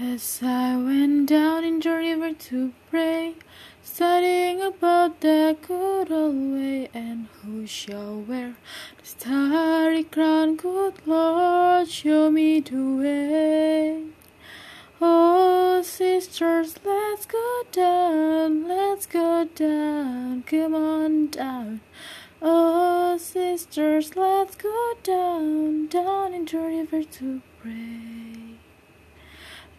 As I went down in the river to pray, studying about the good old way, and who shall wear the starry crown, good Lord, show me the way. Oh, sisters, let's go down, let's go down, come on down. Oh, sisters, let's go down, down in the river to pray.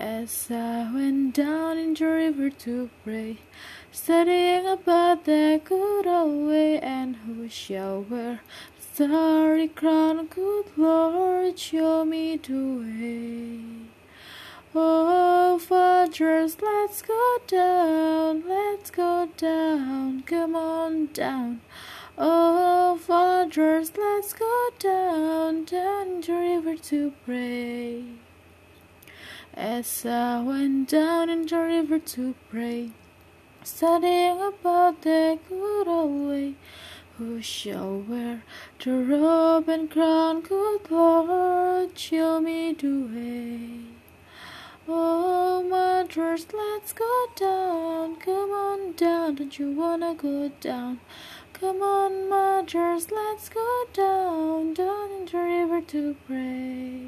As I went down in the river to pray, studying about the good old way, and who shall wear the starry crown, good Lord, show me the way. Oh, fathers, let's go down, let's go down, come on down. Oh, fathers, let's go down, down the river to pray. As I went down in the river to pray, studying about the good old way, who shall wear the robe and crown, good Lord, show me the way. Oh, mothers, let's go down, come on down, don't you wanna go down? Come on, mothers, let's go down, down in the river to pray.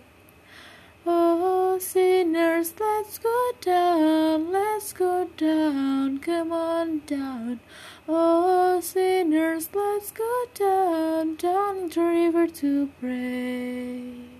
Down, come on down. Oh, sinners, let's go down, down the river to pray.